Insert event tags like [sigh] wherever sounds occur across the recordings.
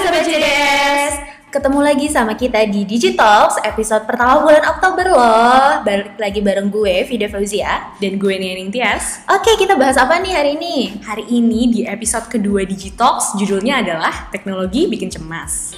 Sobat JDS Ketemu lagi sama kita di Digitalks episode pertama bulan Oktober loh. Balik lagi bareng gue, Vida Fauzia. Dan gue Nianing Tias Oke, kita bahas apa nih hari ini? Hari ini di episode kedua Digitalks Judulnya adalah Teknologi Bikin Cemas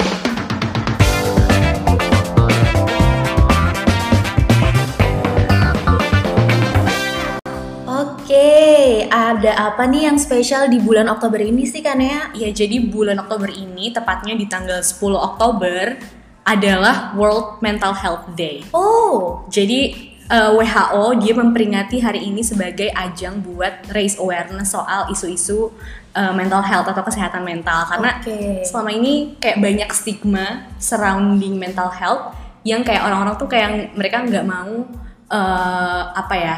Ada apa nih yang spesial di bulan Oktober ini sih kan ya? Ya jadi bulan Oktober ini tepatnya di tanggal 10 Oktober adalah World Mental Health Day. Oh, Jadi eh, WHO dia memperingati hari ini sebagai ajang buat raise awareness soal isu-isu eh, mental health atau kesehatan mental karena Oke. selama ini kayak banyak stigma surrounding mental health yang kayak orang-orang tuh kayak mereka nggak mau eh, apa ya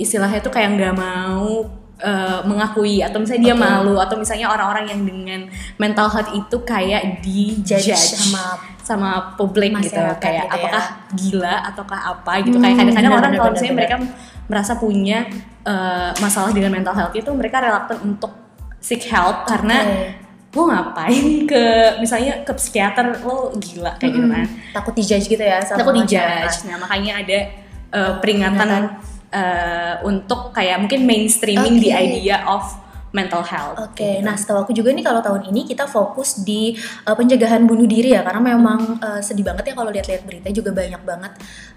istilahnya tuh kayak nggak mau eh, mengakui atau misalnya dia Oke. malu atau misalnya orang-orang yang dengan mental health itu kayak dijudge Judge sama sama publik gitu kayak gitu ya. apakah gila ataukah apa gitu Hmm, kayak kadang-kadang orang kalau misalnya mereka merasa punya eh, masalah dengan mental health itu mereka reluctant untuk seek help karena Oke. lo ngapain ke misalnya ke psikiater lo gila kayak gitu kan Mm-mm. takut dijudge gitu ya sama takut dijudge nah makanya ada eh, peringatan eh, untuk kayak mungkin mainstreaming Oke. the idea of mental health Oke, nah setahu aku juga nih kalau tahun ini kita fokus di uh, pencegahan bunuh diri ya, karena memang uh, sedih banget ya kalau lihat-lihat berita juga banyak banget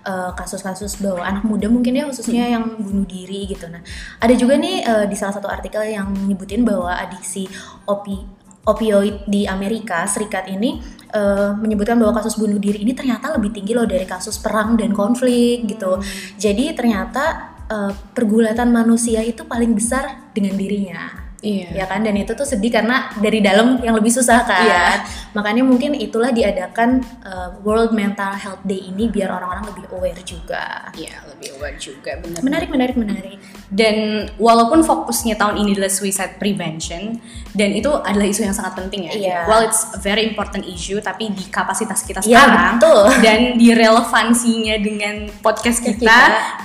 uh, kasus-kasus bahwa anak muda mungkin ya khususnya yang bunuh diri gitu. Nah, ada juga nih uh, di salah satu artikel yang nyebutin bahwa adiksi opi opioid di Amerika Serikat ini uh, menyebutkan bahwa kasus bunuh diri ini ternyata lebih tinggi loh dari kasus perang dan konflik gitu. Jadi ternyata uh, pergulatan manusia itu paling besar dengan dirinya. Iya. Ya kan? Dan itu tuh sedih karena dari dalam yang lebih susah kan? Iya. makanya mungkin itulah diadakan uh, World Mental Health Day ini biar orang-orang lebih aware juga. Iya, lebih aware juga benar. Menarik menarik menarik Dan walaupun fokusnya tahun ini adalah suicide prevention dan itu adalah isu yang sangat penting ya. Iya. Well, it's a very important issue tapi di kapasitas kita Iya, sekarang betul. [laughs] dan di relevansinya dengan podcast Kita. kita,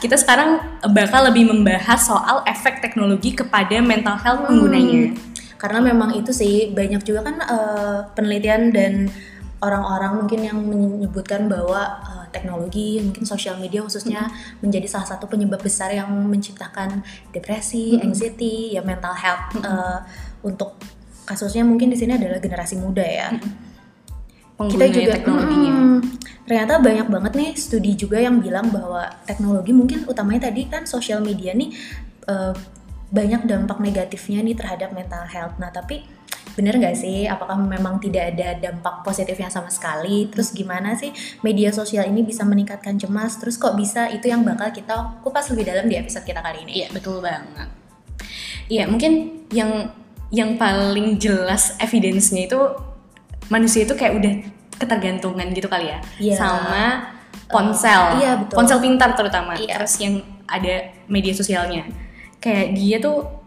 kita sekarang bakal lebih membahas soal efek teknologi kepada mental health penggunanya. karena memang itu sih banyak juga kan uh, penelitian dan orang-orang mungkin yang menyebutkan bahwa uh, teknologi mungkin sosial media khususnya menjadi salah satu penyebab besar yang menciptakan depresi, anxiety, ya mental health uh, untuk kasusnya mungkin di sini adalah generasi muda ya. kita Penggunanya juga teknologinya. ternyata banyak banget nih studi juga yang bilang bahwa teknologi mungkin utamanya tadi kan sosial media nih eh, banyak dampak negatifnya nih terhadap mental health. Nah tapi bener nggak sih? Apakah memang tidak ada dampak positifnya sama sekali? Terus gimana sih media sosial ini bisa meningkatkan cemas? Terus kok bisa? Itu yang bakal kita kupas lebih dalam di episode kita kali ini. Iya, betul banget. Iya, mungkin yang yang paling jelas evidence-nya itu manusia itu kayak udah ketergantungan gitu kali ya Iya. sama ponsel. iya, betul. Ponsel pintar terutama. Iya. Terus yang ada media sosialnya. Kayak dia tuh eh,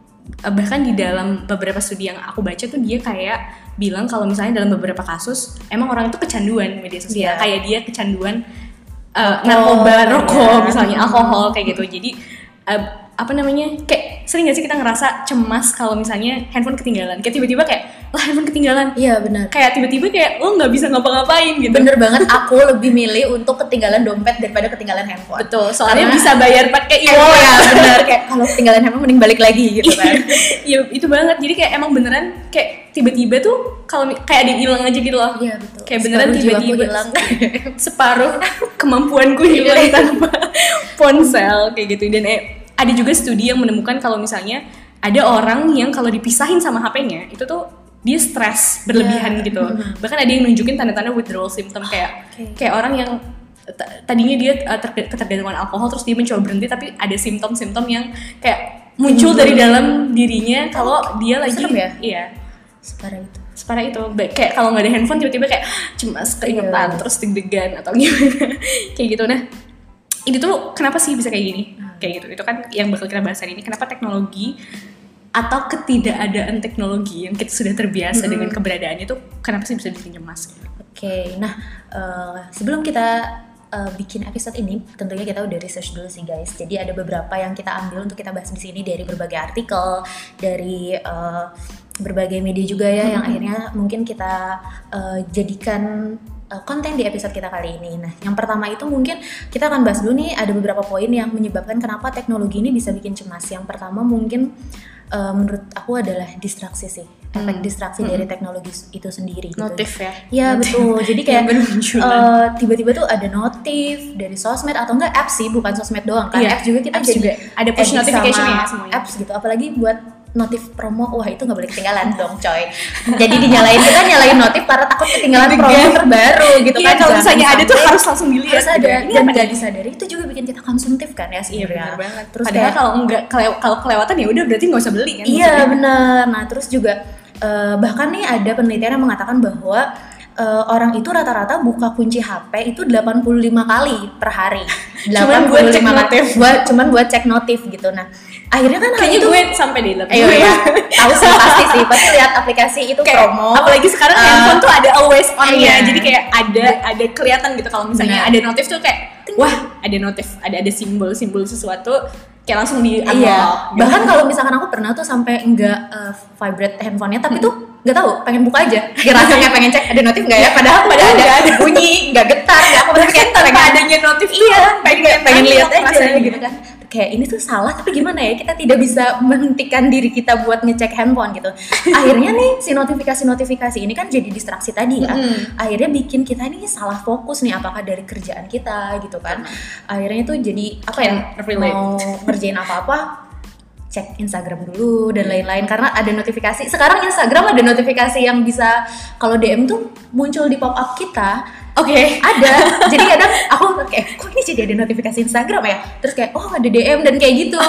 bahkan di dalam beberapa studi yang aku baca tuh dia kayak bilang kalau misalnya dalam beberapa kasus emang orang itu kecanduan media sosial. Iya. Kayak dia kecanduan uh, narkoba, rokok, iya. misalnya alkohol kayak gitu. Jadi uh, apa namanya? Kayak sering gak sih kita ngerasa cemas kalau misalnya handphone ketinggalan? Kayak tiba-tiba kayak handphone ketinggalan. Iya benar. Kayak tiba-tiba kayak lo nggak bisa ngapa-ngapain gitu. Bener banget [laughs] aku lebih milih untuk ketinggalan dompet daripada ketinggalan handphone. Betul, soalnya Karena- bisa bayar pakai Oh e-wallet. ya [laughs] benar kayak kalau ketinggalan handphone mending balik lagi gitu kan. Iya itu banget. Jadi kayak emang beneran kayak tiba-tiba tuh kalau kayak ada yang hilang aja gitu loh. Iya betul. Kayak beneran tiba-tiba hilang. [laughs] separuh kemampuanku hilang tanpa ponsel kayak gitu. Dan eh, ada juga studi yang menemukan kalau misalnya ada orang yang kalau dipisahin sama HP-nya itu tuh dia stres berlebihan Iya. gitu. Bahkan ada yang nunjukin tanda-tanda withdrawal symptom kayak Oke. kayak orang yang tadinya dia uh, ter- ketergantungan alkohol terus dia mencoba berhenti tapi ada simptom-simptom yang kayak muncul dari dalam dirinya kalau dia lagi Serem ya? iya Separah itu. separah itu kayak kalau nggak ada handphone tiba-tiba kayak cemas keingetan Iya. terus deg-degan atau [laughs] gimana kayak gitu nah ini tuh kenapa sih bisa kayak gini kayak gitu itu kan yang bakal kita bahas hari ini kenapa teknologi atau ketidakadaan teknologi yang kita sudah terbiasa dengan keberadaannya tuh kenapa sih bisa bikin cemas Oke, nah eh, sebelum kita uh, bikin episode ini, tentunya kita udah research dulu sih guys. Jadi ada beberapa yang kita ambil untuk kita bahas di sini dari berbagai artikel, dari uh, berbagai media juga ya, yang akhirnya mungkin kita uh, jadikan uh, konten di episode kita kali ini. Nah, yang pertama itu mungkin kita akan bahas dulu nih ada beberapa poin yang menyebabkan kenapa teknologi ini bisa bikin cemas. Yang pertama mungkin uh, menurut aku adalah distraksi sih efek Hmm. distraksi dari teknologi itu sendiri gitu. Notif ya. Iya betul. [laughs] Jadi kayak eh, tiba-tiba tuh ada notif dari sosmed atau enggak apps sih, bukan sosmed doang kan. Iya, Apps juga kita apps jadi juga. Ada push notification ya semuanya. Apps gitu. Apalagi buat notif promo, wah itu nggak boleh ketinggalan [laughs] dong coy. [laughs] Jadi dinyalain kita nyalain notif karena takut ketinggalan promo terbaru gitu Iya, kan. kalau misalnya ada tuh harus langsung dilihat. harus ada Ini dan nggak disadari itu juga bikin kita konsumtif kan ya Iya sebenarnya. benar banget. Terus Padahal kayak kalau enggak kelew- kalau kelewatan ya udah berarti nggak usah beli kan. Iya benar. Nah terus juga eh, bahkan nih ada penelitian yang mengatakan bahwa eh, orang itu rata-rata buka kunci HP itu 85 kali per hari. [laughs] Cuman buat cek 85 kali. notif. Buat, cuman buat cek notif gitu. Nah akhirnya kan Kayaknya itu gue sampai di dalam. Ayo ya, tahu sih pasti sih, pasti lihat aplikasi itu kayak promo. apalagi sekarang Eh, handphone tuh ada always on iya. ya jadi kayak ada ada kelihatan gitu kalau misalnya ada notif tuh kayak wah ada notif ada ada simbol simbol sesuatu kayak langsung di unlock Iya, gitu. bahkan kalau misalkan aku pernah tuh sampai enggak eh, vibrate handphonenya, tapi tuh nggak tahu, pengen buka aja. [laughs] Ngerasa kayak pengen cek ada notif nggak ya? Padahal pada ada, ada. bunyi, nggak getar, nggak apa kayak pengen adanya notif iya, pengen pengen, pengen lihat aja rasanya. gitu kan. Kayak ini tuh salah, tapi gimana ya? Kita tidak bisa menghentikan diri kita buat ngecek handphone gitu. [laughs] Akhirnya nih si notifikasi-notifikasi ini kan jadi distraksi tadi ya. Akhirnya bikin kita ini salah fokus nih, apakah dari kerjaan kita gitu kan. Akhirnya tuh jadi apa ya? Mau ngerjain apa-apa cek Instagram dulu dan lain-lain. Karena ada notifikasi. Sekarang Instagram ada notifikasi yang bisa kalau DM tuh muncul di pop up kita oke. Ada. Jadi kadang aku kayak kok ini jadi ada notifikasi Instagram ya? Terus kayak oh ada DM dan kayak gitu.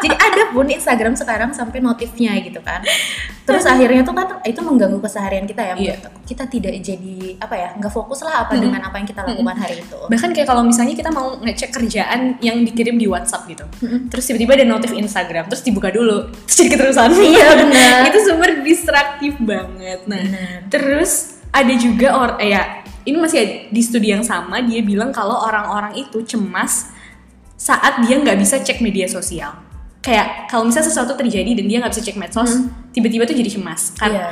Jadi ada pun Instagram sekarang sampai notifnya gitu kan. Terus akhirnya tuh kan itu mengganggu keseharian kita ya Iya. menurut aku. kita tidak jadi apa ya nggak fokus lah apa dengan apa yang kita lakukan hari itu. Bahkan kayak kalau misalnya kita mau ngecek kerjaan yang dikirim di WhatsApp gitu terus tiba-tiba ada notif Instagram terus dibuka dulu terus jadi keterusan. Iya, benar. [laughs] itu sumber distraktif banget. Nah Benar. terus ada juga or eh, ya ini masih di studi yang sama dia bilang kalau orang-orang itu cemas saat dia nggak bisa cek media sosial kayak kalau misalnya sesuatu terjadi dan dia nggak bisa cek medsos tiba-tiba tuh jadi cemas kan Iya.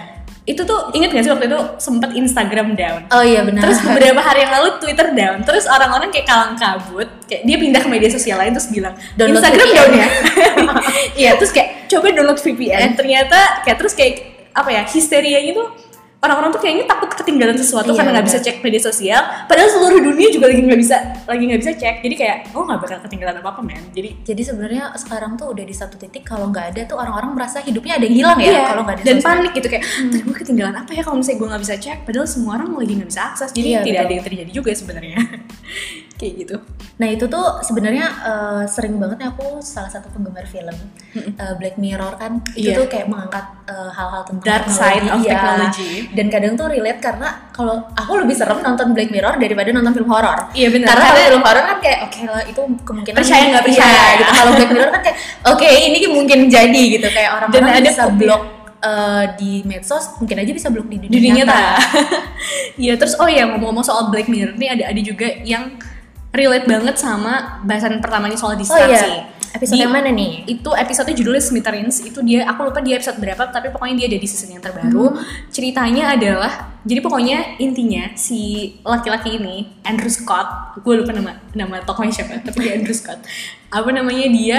itu tuh inget gak sih waktu itu sempat Instagram down oh iya benar Terus [laughs] beberapa hari yang lalu Twitter down. Terus orang-orang kayak kalang kabut, kayak dia pindah ke media sosial lain terus bilang Download Instagram VPN. down ya. [laughs] Iya, terus kayak coba download VPN. Ternyata kayak terus kayak apa ya histerianya tuh orang-orang tuh kayaknya takut ketinggalan sesuatu Iya, karena nggak bisa cek media sosial. Padahal seluruh dunia juga lagi nggak bisa lagi nggak bisa cek. Jadi kayak oh nggak bakal ketinggalan apa apa men. Jadi Jadi sebenarnya sekarang tuh udah di satu titik kalau nggak ada tuh orang-orang merasa hidupnya ada yang hilang ya Iya, kalau nggak ada dan sosmed. panik gitu kayak "Ntar gue ketinggalan apa ya kalau misalnya gue nggak bisa cek padahal semua orang lagi nggak bisa akses jadi Iya, tidak betul. ada yang terjadi juga sebenarnya [laughs] kayak gitu Nah itu tuh sebenarnya eh, sering banget ya aku salah satu penggemar film eh, Black Mirror kan itu Iya. tuh kayak mengangkat eh, hal-hal tentang Dark side of iya. technology. dan kadang tuh relate karena kalau aku lebih serem nonton Black Mirror daripada nonton film horor. Iya, benar. Karena kalau film horor kan kayak oke lah itu kemungkinan Percaya nggak iya, percaya. gitu. Kalau Black Mirror kan kayak oke ini mungkin jadi gitu kayak orang-orang Dan ada bisa kopi. blok eh, di medsos mungkin aja bisa blok di dunia, dunia nyata. nyata. [laughs] Iya terus oh ya ngomong-ngomong soal Black Mirror nih ada ada juga yang relate banget sama bahasan pertamanya soal Oh distraksi. iya. Episode Di- yang mana nih? Itu episode judulnya Smithereens itu dia aku lupa dia episode berapa tapi pokoknya dia ada di season yang terbaru. Hmm. Ceritanya adalah jadi pokoknya intinya si laki-laki ini Andrew Scott, gue lupa nama nama tokohnya siapa tapi dia Andrew Scott. Apa namanya dia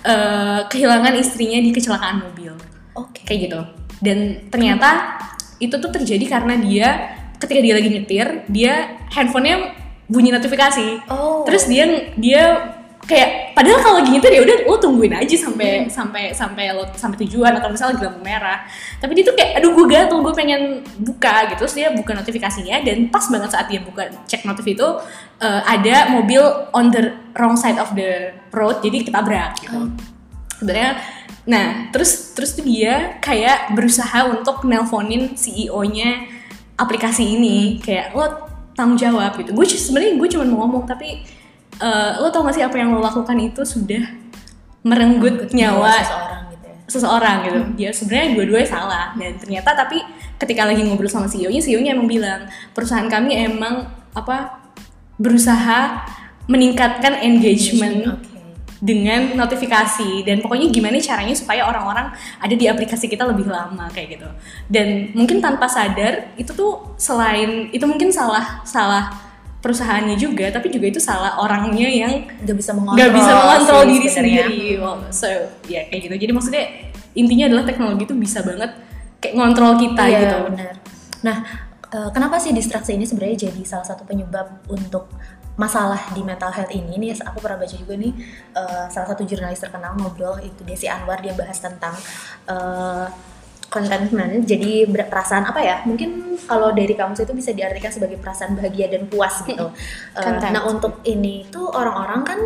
eh, kehilangan istrinya di kecelakaan mobil Oke. kayak gitu dan ternyata itu tuh terjadi karena dia ketika dia lagi nyetir dia handphonenya bunyi notifikasi. Oh. terus dia dia kayak padahal kalau lagi nyetir ya udah lo tungguin aja sampai sampai sampai lo sampai tujuan atau misalnya lagi lampu merah. Tapi dia tuh kayak aduh gue gatel gue pengen buka gitu. Terus dia buka notifikasinya dan pas banget saat dia buka cek notif itu eh, ada mobil on the wrong side of the road jadi ketabrak gitu. Oh. sebenarnya nah terus terus tuh dia kayak berusaha untuk nelponin CEO-nya aplikasi ini. Kayak lo tanggung jawab gitu gue sebenarnya gue cuma mau ngomong tapi eh, lo tau gak sih apa yang lo lakukan itu sudah merenggut nyawa seseorang gitu ya. seseorang gitu dia sebenarnya dua-duanya salah dan ternyata tapi ketika lagi ngobrol sama CEO-nya CEO-nya emang bilang perusahaan kami emang apa berusaha meningkatkan engagement Oke. Dengan notifikasi. Dan pokoknya gimana caranya supaya orang-orang ada di aplikasi kita lebih lama kayak gitu. Dan mungkin tanpa sadar itu tuh selain itu mungkin salah salah perusahaannya juga tapi juga itu salah orangnya yang Nggak bisa mengontrol. nggak bisa mengontrol diri sendiri. Well, so ya kayak gitu. Jadi maksudnya intinya adalah teknologi itu bisa banget kayak ngontrol kita Iya, gitu. benar. Nah, eh, kenapa sih distraksi ini sebenarnya jadi salah satu penyebab untuk masalah di mental health ini? Nih, aku pernah baca juga nih eh, salah satu jurnalis terkenal ngobrol itu Desi Anwar dia bahas tentang eh, contentment. Jadi perasaan apa ya? Mungkin kalau dari kamus itu bisa diartikan sebagai perasaan bahagia dan puas gitu. Content. nah, untuk ini tuh orang-orang kan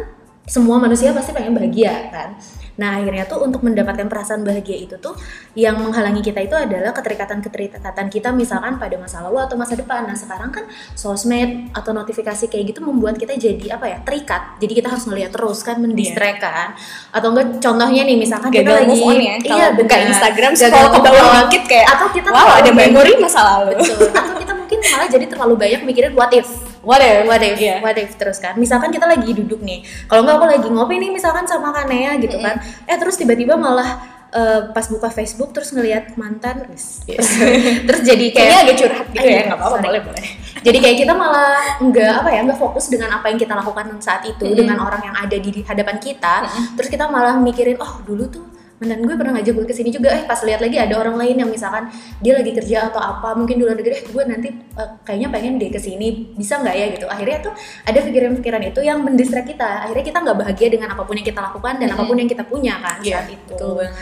semua manusia pasti pengen bahagia kan. Nah akhirnya tuh untuk mendapatkan perasaan bahagia itu tuh yang menghalangi kita itu adalah keterikatan-keterikatan kita misalkan pada masa lalu atau masa depan. Nah sekarang kan sosmed atau notifikasi kayak gitu membuat kita jadi apa ya terikat. Jadi kita harus ngeliat terus kan mendistract kan. Atau enggak contohnya nih misalkan kita gagal lagi move on ya kalau iya, buka. Instagram scroll ke bawah dikit kayak atau kita wow ada memori masa lalu Betul. Atau kita mungkin malah jadi terlalu banyak mikirin what if what if what if, Iya. what if terus kan. Misalkan kita lagi duduk nih, kalau nggak aku lagi ngopi nih misalkan sama Kanea gitu kan, eh terus tiba-tiba malah eh, pas buka Facebook terus ngelihat mantan, wis. terus, [laughs] terus jadi kayak kayaknya agak curhat gitu Iya, ya nggak apa-apa boleh boleh jadi kayak kita malah nggak apa ya nggak fokus dengan apa yang kita lakukan saat itu Mm-mm. dengan orang yang ada di hadapan kita terus kita malah mikirin oh dulu tuh mantan gue pernah ngajak gue ke sini juga eh pas lihat lagi ada orang lain yang misalkan dia lagi kerja atau apa mungkin di luar negeri eh gue nanti eh, kayaknya pengen dia ke sini bisa nggak ya gitu akhirnya tuh ada pikiran-pikiran itu yang mendistract kita akhirnya kita nggak bahagia dengan apa pun yang kita lakukan dan Mm-mm. apa pun yang kita punya kan Iya, saat itu betul banget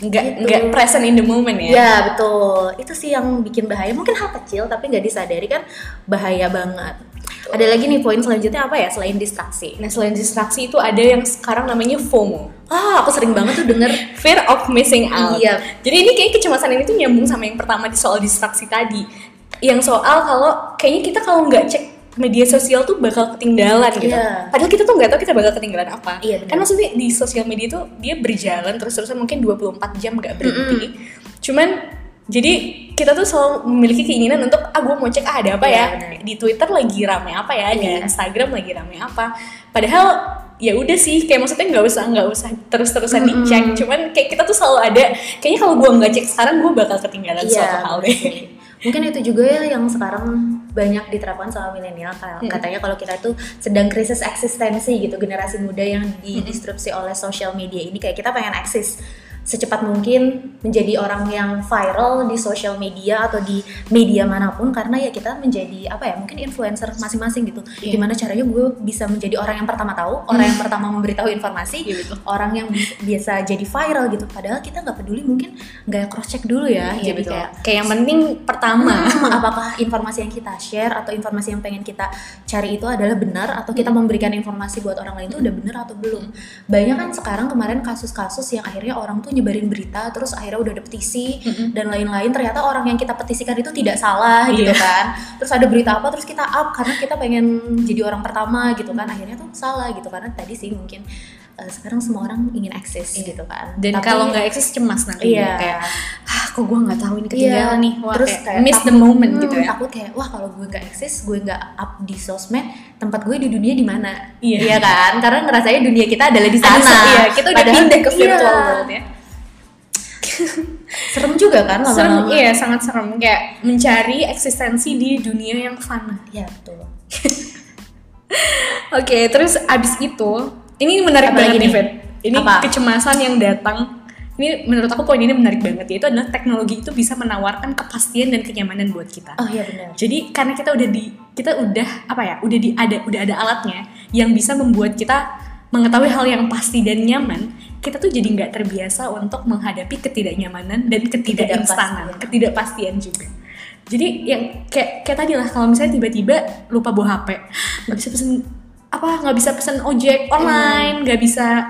nggak Gitu. nggak present in the moment ya Ya betul, itu sih yang bikin bahaya. Mungkin hal kecil tapi nggak disadari kan bahaya banget. Ada lagi nih poin selanjutnya apa ya selain distraksi? nah selain distraksi itu ada yang sekarang namanya FOMO Ah, aku sering banget tuh denger. [laughs] fear of missing out Iya. jadi ini kayak kecemasan ini tuh nyambung sama yang pertama di soal distraksi tadi yang soal kalau kayaknya kita kalau nggak cek media sosial tuh bakal ketinggalan gitu. Iya. Padahal kita tuh nggak tahu kita bakal ketinggalan apa. Iya, benar. Kan maksudnya di sosial media tuh dia berjalan terus-terusan mungkin 24 jam nggak berhenti. Cuman jadi kita tuh selalu memiliki keinginan untuk ah gue mau cek ah ada apa Iya, ya benar. di Twitter lagi rame apa ya di Iya. Instagram lagi rame apa. Padahal ya udah sih kayak maksudnya nggak usah nggak usah terus-terusan Mm-mm. dicek. Cuman kayak kita tuh selalu ada kayaknya kalau gue nggak cek sekarang gue bakal ketinggalan Iya, suatu hal deh. Mungkin itu juga ya yang sekarang banyak diterapkan sama milenial Mm. katanya kalau kita tuh sedang krisis eksistensi gitu generasi muda yang didistrupsi oleh sosial media ini kayak kita pengen eksis secepat mungkin menjadi orang yang viral di sosial media atau di media mana pun karena ya kita menjadi apa ya mungkin influencer masing-masing gitu Iya. gimana caranya gue bisa menjadi orang yang pertama tahu orang yang pertama memberitahu informasi Iya, betul. orang yang bi- biasa jadi viral gitu padahal kita nggak peduli mungkin nggak cross check dulu ya Iya jadi betul. kayak Kayak yang penting pertama [laughs] Hmm, apakah informasi yang kita share atau informasi yang pengen kita cari itu adalah benar atau kita memberikan informasi buat orang lain itu udah benar atau belum banyak kan sekarang kemarin kasus-kasus yang akhirnya orang tuh nyebarin berita terus akhirnya udah ada petisi Mm-mm. dan lain-lain ternyata orang yang kita petisikan itu tidak salah gitu Iya. kan terus ada berita apa terus kita up karena kita pengen jadi orang pertama gitu kan akhirnya tuh salah gitu karena tadi sih mungkin eh, sekarang semua orang ingin eksis Iya. gitu kan dan Tapi- kalau nggak eksis cemas nanti Iya. kayak ah kok gue nggak tahu ini ketinggalan nih Wah, terus kayak kayak miss the takut, moment hmm, gitu ya takut kayak wah kalau gue nggak eksis gue nggak up di sosmed tempat gue di dunia di mana Iya. kan karena ngerasanya dunia kita adalah di sana iya, kita udah Padahal- pindah ke virtual iya. world ya [laughs] serem juga kan serem lama-lama iya sangat serem. Kayak mencari eksistensi di dunia yang fana. Ya betul. [laughs] Oke terus abis itu ini menarik Apa banget nih? Vet. ini Apa? kecemasan yang datang. Ini menurut aku poin ini menarik banget yaitu adalah teknologi itu bisa menawarkan kepastian dan kenyamanan buat kita. Oh iya benar. Jadi karena kita udah di kita udah apa ya udah di ada udah ada alatnya yang bisa membuat kita mengetahui hal yang pasti dan nyaman, kita tuh jadi nggak terbiasa untuk menghadapi ketidaknyamanan dan ketidakinstanan, ketidakpastian. juga. Jadi yang kayak kayak tadi lah kalau misalnya tiba-tiba lupa bawa HP, nggak bisa pesen apa nggak bisa pesen ojek online, nggak bisa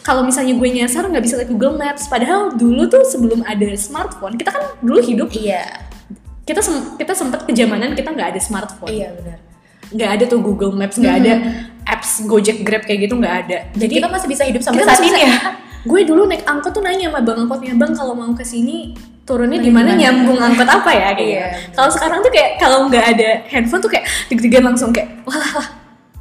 kalau misalnya gue nyasar nggak bisa lihat Google Maps. Padahal dulu tuh sebelum ada smartphone, kita kan dulu hidup. Iya. Kita sem- kita sempat kejamanan kita nggak ada smartphone. Iya benar. Nggak ada tuh Google Maps nggak ada apps Gojek Grab kayak gitu nggak ada jadi kita masih bisa hidup sampai saat ini ya [laughs] gue dulu naik angkot tuh nanya sama bang angkotnya bang kalau mau ke sini turunnya Nah, di mana nyambung angkot apa ya [laughs] kayak Iya. gitu. kalau sekarang tuh kayak kalau nggak ada handphone tuh kayak deg-degan langsung kayak wah lah,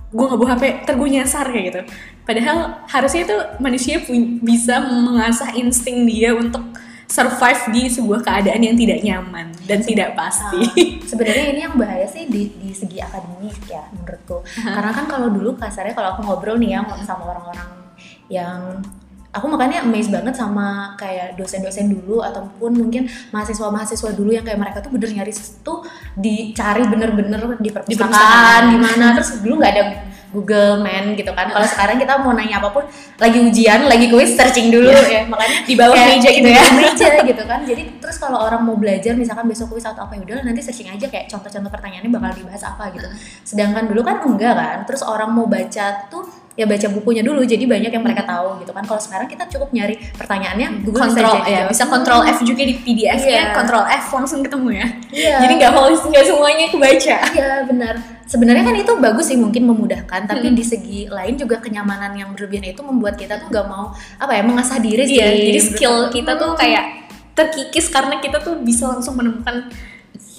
gue nggak bawa HP, ntar gue nyasar kayak gitu. Padahal harusnya itu manusia bisa mengasah insting dia untuk survive di sebuah keadaan yang tidak nyaman dan tidak pasti. Ah, sebenarnya ini yang bahaya sih di, di segi akademik ya menurutku. Karena kan kalau dulu kasarnya kalau aku ngobrol nih ya sama orang-orang yang aku makanya amazed banget sama kayak dosen-dosen dulu ataupun mungkin mahasiswa-mahasiswa dulu yang kayak mereka tuh bener nyari tuh dicari bener-bener di perpustakaan. di mana terus dulu nggak ada Google Man gitu kan. Kalau sekarang kita mau nanya apa pun lagi ujian lagi kuis searching dulu ya. Makanya Di bawah kayak meja gitu ya. meja gitu kan. Jadi terus kalau orang mau belajar misalkan besok kuis atau apa ya udah nanti searching aja kayak contoh-contoh pertanyaannya bakal dibahas apa gitu. Sedangkan dulu kan enggak kan. Terus orang mau baca tuh ya baca bukunya dulu jadi banyak yang mereka tahu gitu kan kalau sekarang kita cukup nyari pertanyaannya Google kontrol bisa ya jawab. bisa kontrol F juga di PDF Iya. nya kontrol F langsung ketemu ya Iya. jadi nggak holis nggak semuanya kebaca Iya benar. Sebenarnya kan itu bagus sih mungkin memudahkan, tapi di segi lain juga kenyamanan yang berlebihan itu membuat kita tuh gak mau apa ya mengasah diri sih. iya jadi skill kita tuh kayak terkikis karena kita tuh bisa langsung menemukan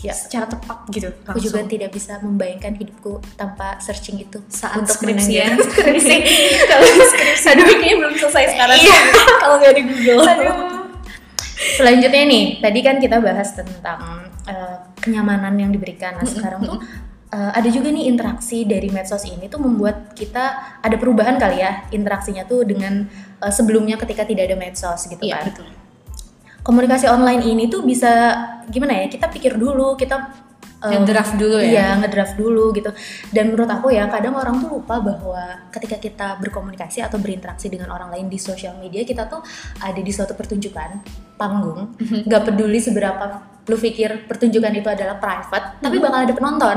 Iya. secara tepat gitu Aku juga tidak bisa membayangkan hidupku tanpa searching itu saat untuk skripsian menanyakan skripsi. [laughs] [laughs] kalau skripsi aduh kayaknya belum selesai sekarang Iya. [laughs] kalau nggak di Google Selanjutnya nih, tadi kan kita bahas tentang eh, kenyamanan yang diberikan. Nah, sekarang tuh eh, ada juga nih interaksi dari medsos ini tuh membuat kita ada perubahan kali ya interaksinya tuh dengan eh, sebelumnya ketika tidak ada medsos gitu iya kan. betul Komunikasi online ini tuh bisa gimana ya? Kita pikir dulu, kita eh, Ngedraft dulu ya? Iya, ngedraft dulu gitu. Dan menurut aku ya, kadang orang tuh lupa bahwa ketika kita berkomunikasi atau berinteraksi dengan orang lain di sosial media, kita tuh ada di suatu pertunjukan panggung. Mhm. Gak peduli seberapa lu pikir pertunjukan itu adalah private, tapi bakal ada penonton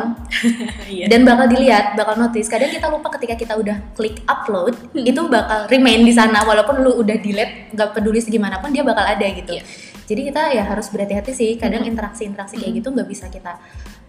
[laughs] iya dan bakal dilihat, bakal notice. Kadang kita lupa ketika kita udah klik upload, itu bakal remain di sana walaupun lu udah delete, gak peduli segimanapun dia bakal ada gitu. Iya. Jadi kita ya harus berhati-hati sih. Kadang interaksi-interaksi kayak gitu nggak bisa kita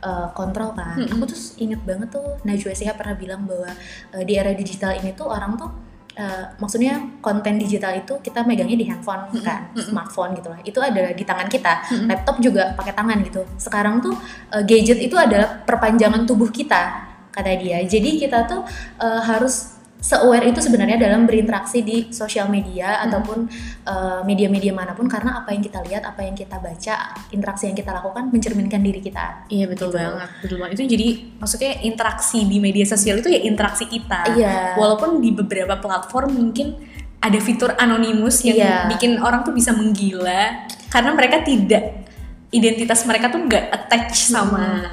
uh, kontrol kan. Aku tuh inget banget tuh Najwa Shihab pernah bilang bahwa uh, di era digital ini tuh orang tuh uh, maksudnya konten digital itu kita megangnya di handphone kan, smartphone gitu lah. Itu adalah di tangan kita. Laptop juga pakai tangan gitu. Sekarang tuh uh, gadget itu adalah perpanjangan tubuh kita kata dia. Jadi kita tuh uh, harus se-aware itu sebenarnya dalam berinteraksi di sosial media ataupun uh, media-media mana pun karena apa yang kita lihat, apa yang kita baca, interaksi yang kita lakukan mencerminkan diri kita. Iya betul Gitu. banget, betul banget. Itu jadi maksudnya interaksi di media sosial itu ya interaksi kita. Iya. Walaupun di beberapa platform mungkin ada fitur anonimus yang Iya. bikin orang tuh bisa menggila karena mereka tidak identitas mereka tuh nggak attach sama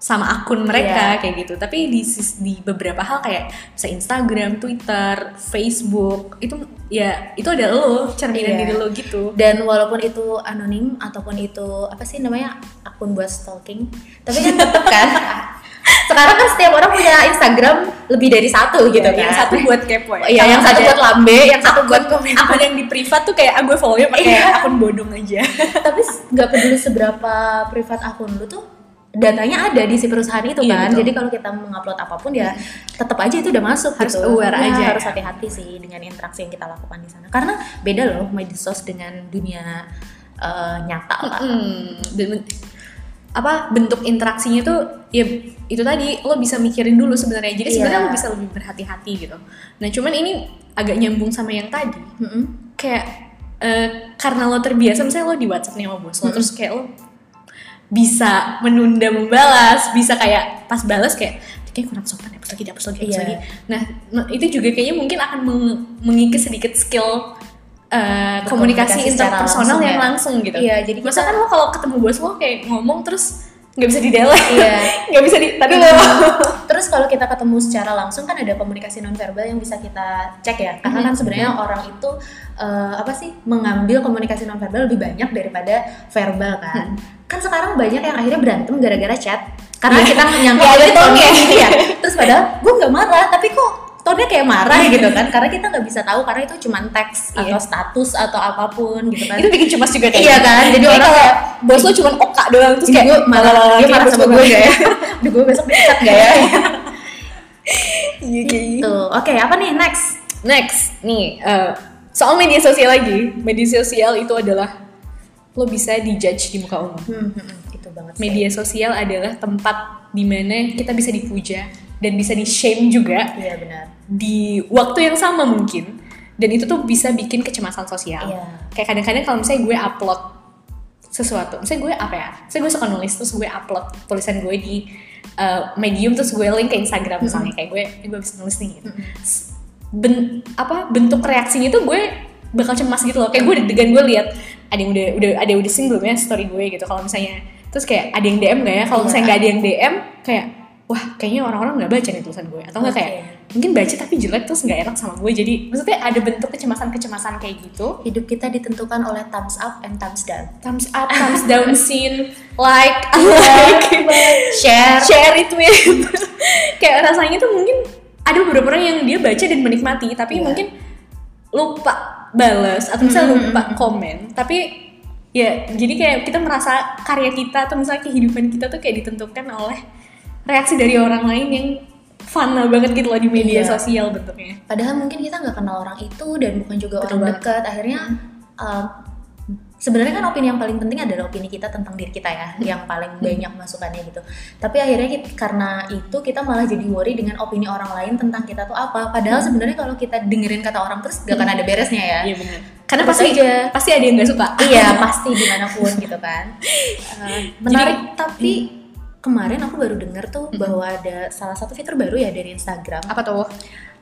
sama akun mereka Iya. kayak gitu. Tapi di di beberapa hal kayak bisa Instagram, Twitter, Facebook itu ya itu ada lo cerminan Iya. diri lo gitu. Dan walaupun itu anonim ataupun itu apa sih namanya akun buat stalking, tapi kan tetap kan. [laughs] Sekarang kan setiap orang punya Instagram lebih dari satu gitu kan. Yang satu buat kepo ya. Iya, yang satu buat lambe, yang satu buat komen. akun yang di privat tuh kayak ah, gue follow-nya pakai Iya. akun bodong aja. tapi nggak peduli seberapa privat akun lu tuh datanya ada di si perusahaan itu Iya, kan betul. jadi kalau kita mengupload apa pun ya tetap aja itu udah masuk Harus gitu. aware Ya, aja harus ya. hati-hati sih dengan interaksi yang kita lakukan di sana karena beda loh medsos dengan dunia eh, nyata lah Hmm, dan apa bentuk interaksinya tuh ya itu tadi lo bisa mikirin dulu sebenarnya. Jadi sebenarnya Iya. lo bisa lebih berhati-hati gitu. Nah, cuman ini agak nyambung sama yang tadi. Mm-mm. Kayak eh, karena lo terbiasa misalnya lo di WhatsApp nih sama bos lo terus kayak lo bisa menunda membalas, bisa kayak pas balas kayak kayak kurang sopan hapus lagi, hapus lagi, hapus Iya. lagi. Nah, itu juga kayaknya mungkin akan meng- mengikis sedikit skill eh, komunikasi interpersonal langsung yang ya. langsung gitu. Iya, jadi masa kan lo kalau ketemu bos lo kayak ngomong terus [laughs] nggak bisa di delete, Iya. nggak bisa di tadi lo. Terus kalau kita ketemu secara langsung kan ada komunikasi nonverbal yang bisa kita cek ya. Karena kan sebenarnya orang itu eh, apa sih mengambil komunikasi nonverbal lebih banyak daripada verbal kan. Kan sekarang banyak yang akhirnya berantem gara-gara chat. Karena kita menyangka [laughs] Ya, ada itu ya. Terus padahal gue nggak marah, tapi kok tone-nya kayak marah gitu kan. [laughs] Karena kita nggak bisa tahu karena itu cuma teks Iya. atau status atau apa pun gitu kan. itu bikin cemas juga kayak Iya kan, jadi Kayak orang kayak, bos lo cuma oka doang terus kayak gue marah, dia kayak marah sama gue gak ya? [laughs] Aduh gue besok dipecat gak ya? [laughs] Iya kayak gitu. Tuh, oke apa nih next? Next, nih eh, soal media sosial lagi. Media sosial itu adalah lo bisa dijudge di muka umum. Hmm, hmm, hmm, itu banget. Media sosial adalah tempat di mana kita bisa dipuja, dan bisa di shame juga Iya benar. di waktu yang sama mungkin dan itu tuh bisa bikin kecemasan sosial Iya. kayak kadang-kadang kalau misalnya gue upload sesuatu misalnya gue apa ya misalnya gue suka nulis terus gue upload tulisan gue di uh, medium terus gue link ke Instagram misalnya kayak gue "Eh, gue bisa nulis nih gitu. S- ben, apa bentuk reaksinya tuh gue bakal cemas gitu loh kayak gue deg-degan gue lihat ada yang udah udah ada yang udah sing belum ya story gue gitu kalau misalnya terus kayak ada yang DM gak ya kalau Iya. misalnya nggak ada yang DM kayak wah kayaknya orang-orang nggak baca nih tulisan gue atau nggak kayak Oke. mungkin baca tapi jelek terus nggak enak sama gue jadi maksudnya ada bentuk kecemasan-kecemasan kayak gitu Hidup kita ditentukan oleh thumbs up and thumbs down. thumbs up thumbs down scene like [laughs] like Share. share it with [laughs] kayak rasanya tuh mungkin ada beberapa orang yang dia baca dan menikmati tapi Iya. mungkin lupa balas atau misalnya Mm-mm, lupa komen tapi ya jadi kayak kita merasa karya kita atau misalnya kehidupan kita tuh kayak ditentukan oleh reaksi dari orang lain yang fana banget gitu loh di media Iya. sosial bentuknya Padahal mungkin kita nggak kenal orang itu dan bukan juga Betul orang banget. dekat. Akhirnya um, sebenarnya kan opini yang paling penting adalah opini kita tentang diri kita ya, yang paling banyak masukannya gitu. Tapi akhirnya kita- karena itu kita malah jadi worry dengan opini orang lain tentang kita tuh apa. Padahal sebenarnya kalau kita dengerin kata orang terus gak akan ada beresnya ya. iya benar karena Terus pasti aja. pasti ada yang nggak suka iya pasti di mana pun gitu kan [laughs] Uh, menarik tapi kemarin aku baru dengar tuh bahwa ada salah satu fitur baru ya dari Instagram. Apa tuh?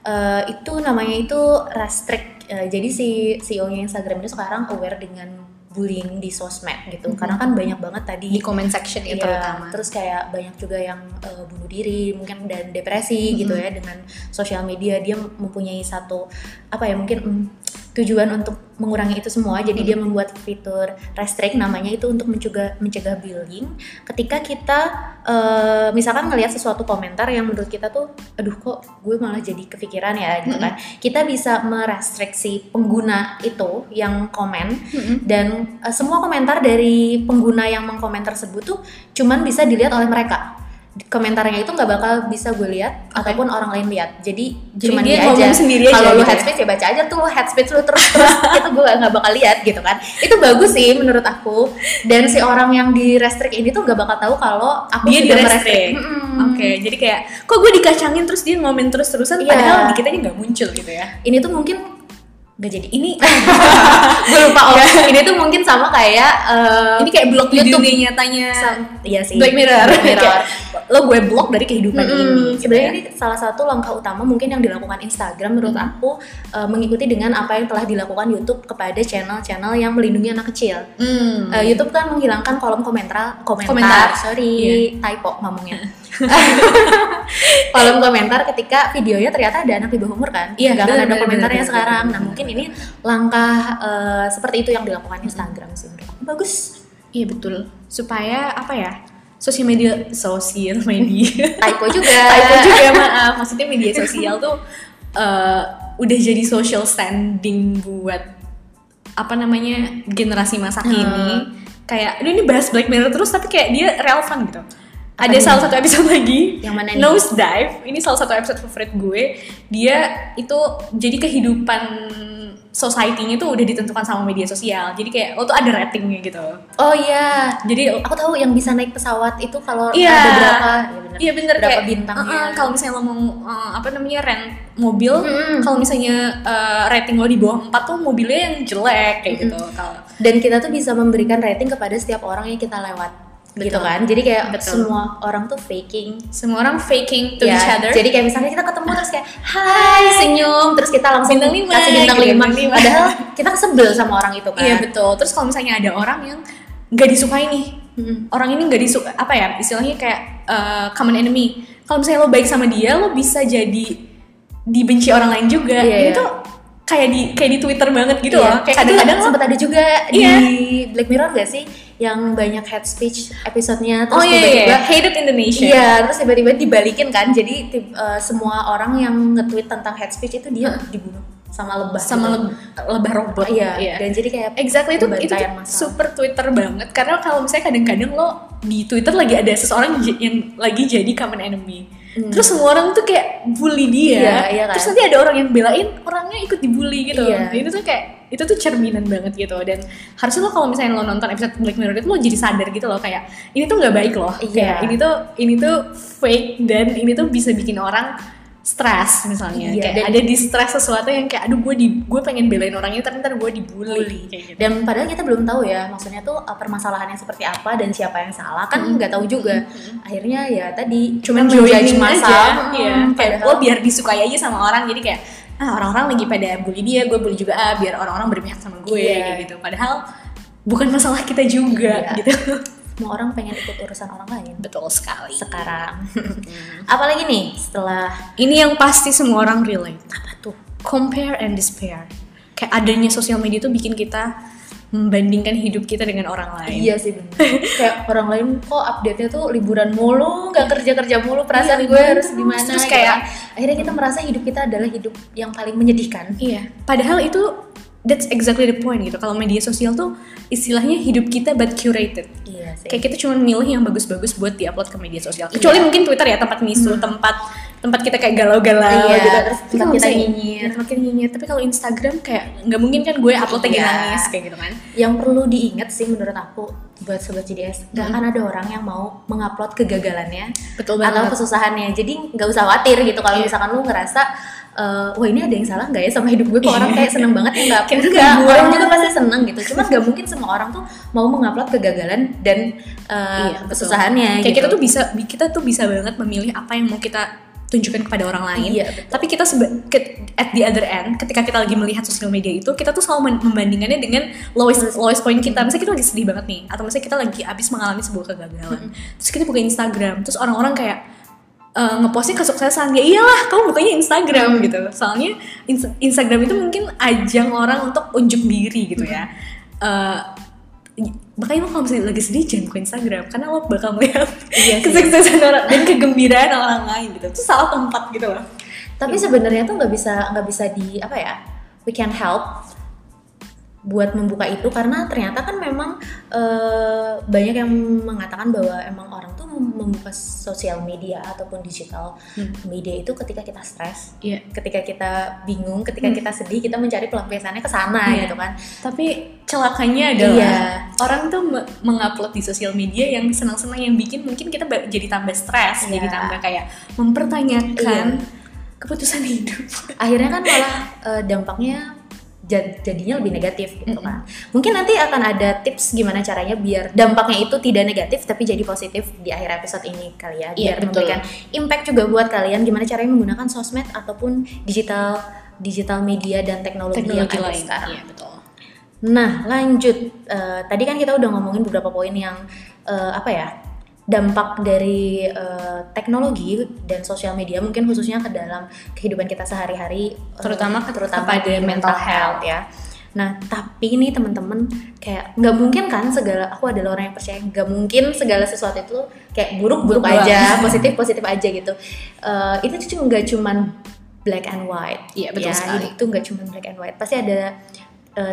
Uh, itu namanya itu restrict Uh, jadi si CEO-nya Instagram ini sekarang aware dengan bullying di sosmed gitu. Karena kan banyak banget tadi di comment section ya terutama. terus kayak banyak juga yang uh, bunuh diri mungkin dan depresi gitu ya dengan sosial media. Dia mempunyai satu apa ya mungkin mm, tujuan untuk mengurangi itu semua. Jadi dia membuat fitur restrict namanya itu untuk mencegah mencegah bullying. Ketika kita uh, misalkan ngelihat sesuatu komentar yang menurut kita tuh aduh kok gue malah jadi kepikiran ya gitu kan. Kita bisa merestriksi pengguna itu yang komen dan uh, semua komentar dari pengguna yang mengkomen tersebut tuh cuman bisa dilihat oleh mereka komentarnya itu nggak bakal bisa gue lihat ataupun orang lain lihat jadi, Jadi cuman dia dia, aja sendiri kalau lu gitu ya? head speech ya baca aja tuh head speech lu terus terus [laughs] itu gue nggak bakal lihat gitu kan itu bagus sih menurut aku dan si orang yang di restrict ini tuh nggak bakal tahu kalau aku dia di restrict. merestrict. Mm-mm. Oke, jadi kayak kok gue dikacangin terus dia ngomen terus-terusan Iya. padahal di kita nggak muncul gitu ya. ini tuh mungkin nggak jadi ini [laughs] gue lupa oh ini tuh mungkin sama kayak eh, Ini kayak blog di YouTube. dunia nyatanya Sam- iya sih Black Mirror. Black [laughs] Mirror. Kayak, lo gue blok dari kehidupan Mm-mm. ini. gitu Sebenarnya ya. ini salah satu langkah utama mungkin yang dilakukan Instagram menurut aku eh, mengikuti dengan apa yang telah dilakukan YouTube kepada channel-channel yang melindungi anak kecil. Hmm. Eh, YouTube kan menghilangkan kolom komentar, komentar, Komentar. sorry, Iya. typo ngomongnya. [laughs] [laughs] kolom komentar ketika videonya ternyata ada anak di bawah umur kan? Iya, nggak akan ada komentarnya sekarang. Nah mungkin ini langkah eh, seperti itu yang dilakukan Instagram sih menurut aku. Bagus. Iya betul. Supaya apa ya? Sosial media, sosial media. [laughs] Typo juga. Typo juga maaf. Maksudnya media sosial tuh eh, udah jadi social standing buat apa namanya generasi masa kini. Hmm. Kayak, ini bahas Black Mirror terus tapi kayak dia relevan gitu. Ada salah satu episode [laughs] lagi Yang mana nih? Nose Dive. Ini salah satu episode favorit gue. Dia itu jadi kehidupan society-nya tuh udah ditentukan sama media sosial. Jadi kayak lo tuh ada ratingnya gitu. Oh iya, Jadi aku tahu yang bisa naik pesawat itu kalau Iya. ada berapa ya bener. Iya bener berapa kayak bintangnya. uh-uh, kalau misalnya lo mau uh, apa namanya rent mobil, Mm-mm. kalau misalnya uh, rating lo di bawah 4 tuh mobilnya yang jelek kayak gitu. Kalau dan kita tuh bisa memberikan rating kepada setiap orang yang kita lewat gitu Betul. kan jadi kayak Betul. semua orang tuh faking semua orang faking to ya, each other. jadi kayak misalnya kita ketemu terus kayak hai senyum terus kita langsung Bintang lima, kasih bintang gitu, lima lima. padahal kita sebel sama orang itu kan Iya betul. Terus kalau misalnya ada orang yang nggak disukai nih, Mm-mm. orang ini nggak disuka apa ya istilahnya kayak uh, common enemy. Kalau misalnya lo baik sama dia, lo bisa jadi dibenci orang lain juga. Iya, Ini iya. tuh kayak di kayak di Twitter banget gitu Iya, loh. Kayak itu kadang-kadang sempat ada juga Iya. di Black Mirror gak sih yang banyak head speech episodenya terus Oh iya, iya, tiba-tiba iya. hated Indonesia. Iya, terus tiba-tiba dibalikin kan. Jadi tib- eh, semua orang yang nge-tweet tentang head speech itu dia dibunuh sama lebah. sama gitu. leb- lebah robot. Iya, dan jadi kayak Exactly itu itu massal. super Twitter banget karena kalau misalnya kadang-kadang lo di Twitter lagi ada seseorang yang lagi jadi common enemy. Terus semua orang tuh kayak bully dia Iya, iya kan? terus nanti ada orang yang belain orangnya ikut dibully gitu Iya. Nah, itu tuh kayak itu tuh cerminan banget gitu dan harusnya lo kalau misalnya lo nonton episode Black Mirror itu lo jadi sadar gitu loh kayak ini tuh nggak baik loh Iya. kayak ini tuh ini tuh fake dan ini tuh bisa bikin orang stres misalnya. Iya, kayak dan- ada di stres sesuatu yang kayak aduh gue di gue pengen belain orang ini tapi ntar gue dibully gitu. Dan padahal kita belum tahu ya, maksudnya tuh uh, permasalahannya seperti apa dan siapa yang salah. Kan nggak tahu juga. Akhirnya ya tadi cuman kita joining masa, aja. hmm, iya kayak lo biar disukai aja sama orang jadi kayak ah orang-orang lagi pada bully dia gue bully juga ah biar orang-orang berpihak sama gue Iya. kayak gitu. Padahal bukan masalah kita juga Iya. gitu semua orang pengen ikut urusan orang lain. betul sekali Sekarang, apalagi nih setelah ini yang pasti semua orang relate apa tuh? compare and despair kayak adanya sosial media tuh bikin kita membandingkan hidup kita dengan orang lain Iya sih bener. Kayak orang lain kok update-nya tuh liburan mulu, nggak kerja-kerja mulu, perasaan Iya, gue harus terus. gimana Terus gitu kayak- kan. akhirnya kita merasa hidup kita adalah hidup yang paling menyedihkan. Iya, padahal itu that's exactly the point gitu. Kalau media sosial tuh istilahnya hidup kita but curated. Iya sih. Kayak kita cuma milih yang bagus-bagus buat diupload ke media sosial. Kecuali mungkin Twitter ya tempat misu, tempat tempat kita kayak galau-galau Iya, gitu. terus tempat kita misalnya- nyinyir. ya, tempat kita nyinyir. Tapi kalau Instagram kayak nggak mungkin kan gue upload Iya. nangis kayak gitu kan. yang perlu diingat sih menurut aku buat sobat CDS nggak Hmm. akan ada orang yang mau mengupload kegagalannya Betul atau banget. kesusahannya jadi nggak usah khawatir gitu kalau Iya. misalkan lu ngerasa eh, wah ini ada yang salah nggak ya sama hidup gue kok orang kayak seneng banget ya [laughs] nggak enggak orang juga pasti seneng gitu cuman nggak [laughs] mungkin semua orang tuh mau mengupload kegagalan dan eh, Iya, kesusahannya Kayak gitu. kita tuh bisa kita tuh bisa banget memilih apa yang mau kita tunjukkan kepada orang lain. Iya, betul. Tapi kita at the other end, ketika kita lagi melihat sosial media itu, kita tuh selalu membandingannya dengan lowest lowest point kita. Misalnya kita lagi sedih banget nih, atau misalnya kita lagi abis mengalami sebuah kegagalan. Terus kita buka Instagram, terus orang-orang kayak eh, ngeposting kesuksesan. Ya iyalah kamu bukanya Instagram gitu. Soalnya Ins- Instagram itu mungkin ajang orang untuk unjuk diri gitu ya. Eh, makanya lo kalau misalnya lagi sedih jangan buka Instagram. Karena lo bakal melihat Iya kesuksesan orang dan kegembiraan orang lain gitu. Itu salah tempat gitu loh. Tapi sebenarnya tuh nggak bisa nggak bisa di apa ya we can help buat membuka itu karena ternyata kan memang eh, banyak yang mengatakan bahwa emang orang tuh membuka sosial media ataupun digital Hmm. media itu ketika kita stres, Iya. ketika kita bingung, ketika Hmm. kita sedih kita mencari pelampiasannya ke sana Iya. gitu kan. tapi celakanya adalah Iya. orang tuh me- mengupload di sosial media yang senang-senang yang bikin mungkin kita jadi tambah stres Iya. jadi tambah kayak mempertanyakan keputusan hidup Akhirnya kan malah eh, dampaknya jadinya lebih negatif gitu kan. Mungkin nanti akan ada tips gimana caranya biar dampaknya itu tidak negatif tapi jadi positif di akhir episode ini kali ya. Iya, Biar betul. memberikan impact juga buat kalian gimana caranya menggunakan sosmed ataupun digital digital media dan teknologi, yang teknologi ada lain sekarang. iya betul Nah, lanjut. Eh, tadi kan kita udah ngomongin beberapa poin yang eh, apa ya? Dampak dari eh, teknologi dan sosial media mungkin khususnya ke dalam kehidupan kita sehari-hari eh, Terutama ke- terutama kepada di mental health ya. Nah, tapi ini teman-teman kayak nggak mungkin kan segala aku adalah orang yang percaya nggak mungkin segala sesuatu itu kayak buruk-buruk Buruk aja, [laughs] positif-positif aja gitu. Eh, itu cuma nggak cuman black and white. Iya, betul ya, sekali. Tuh nggak cuma black and white. Pasti ada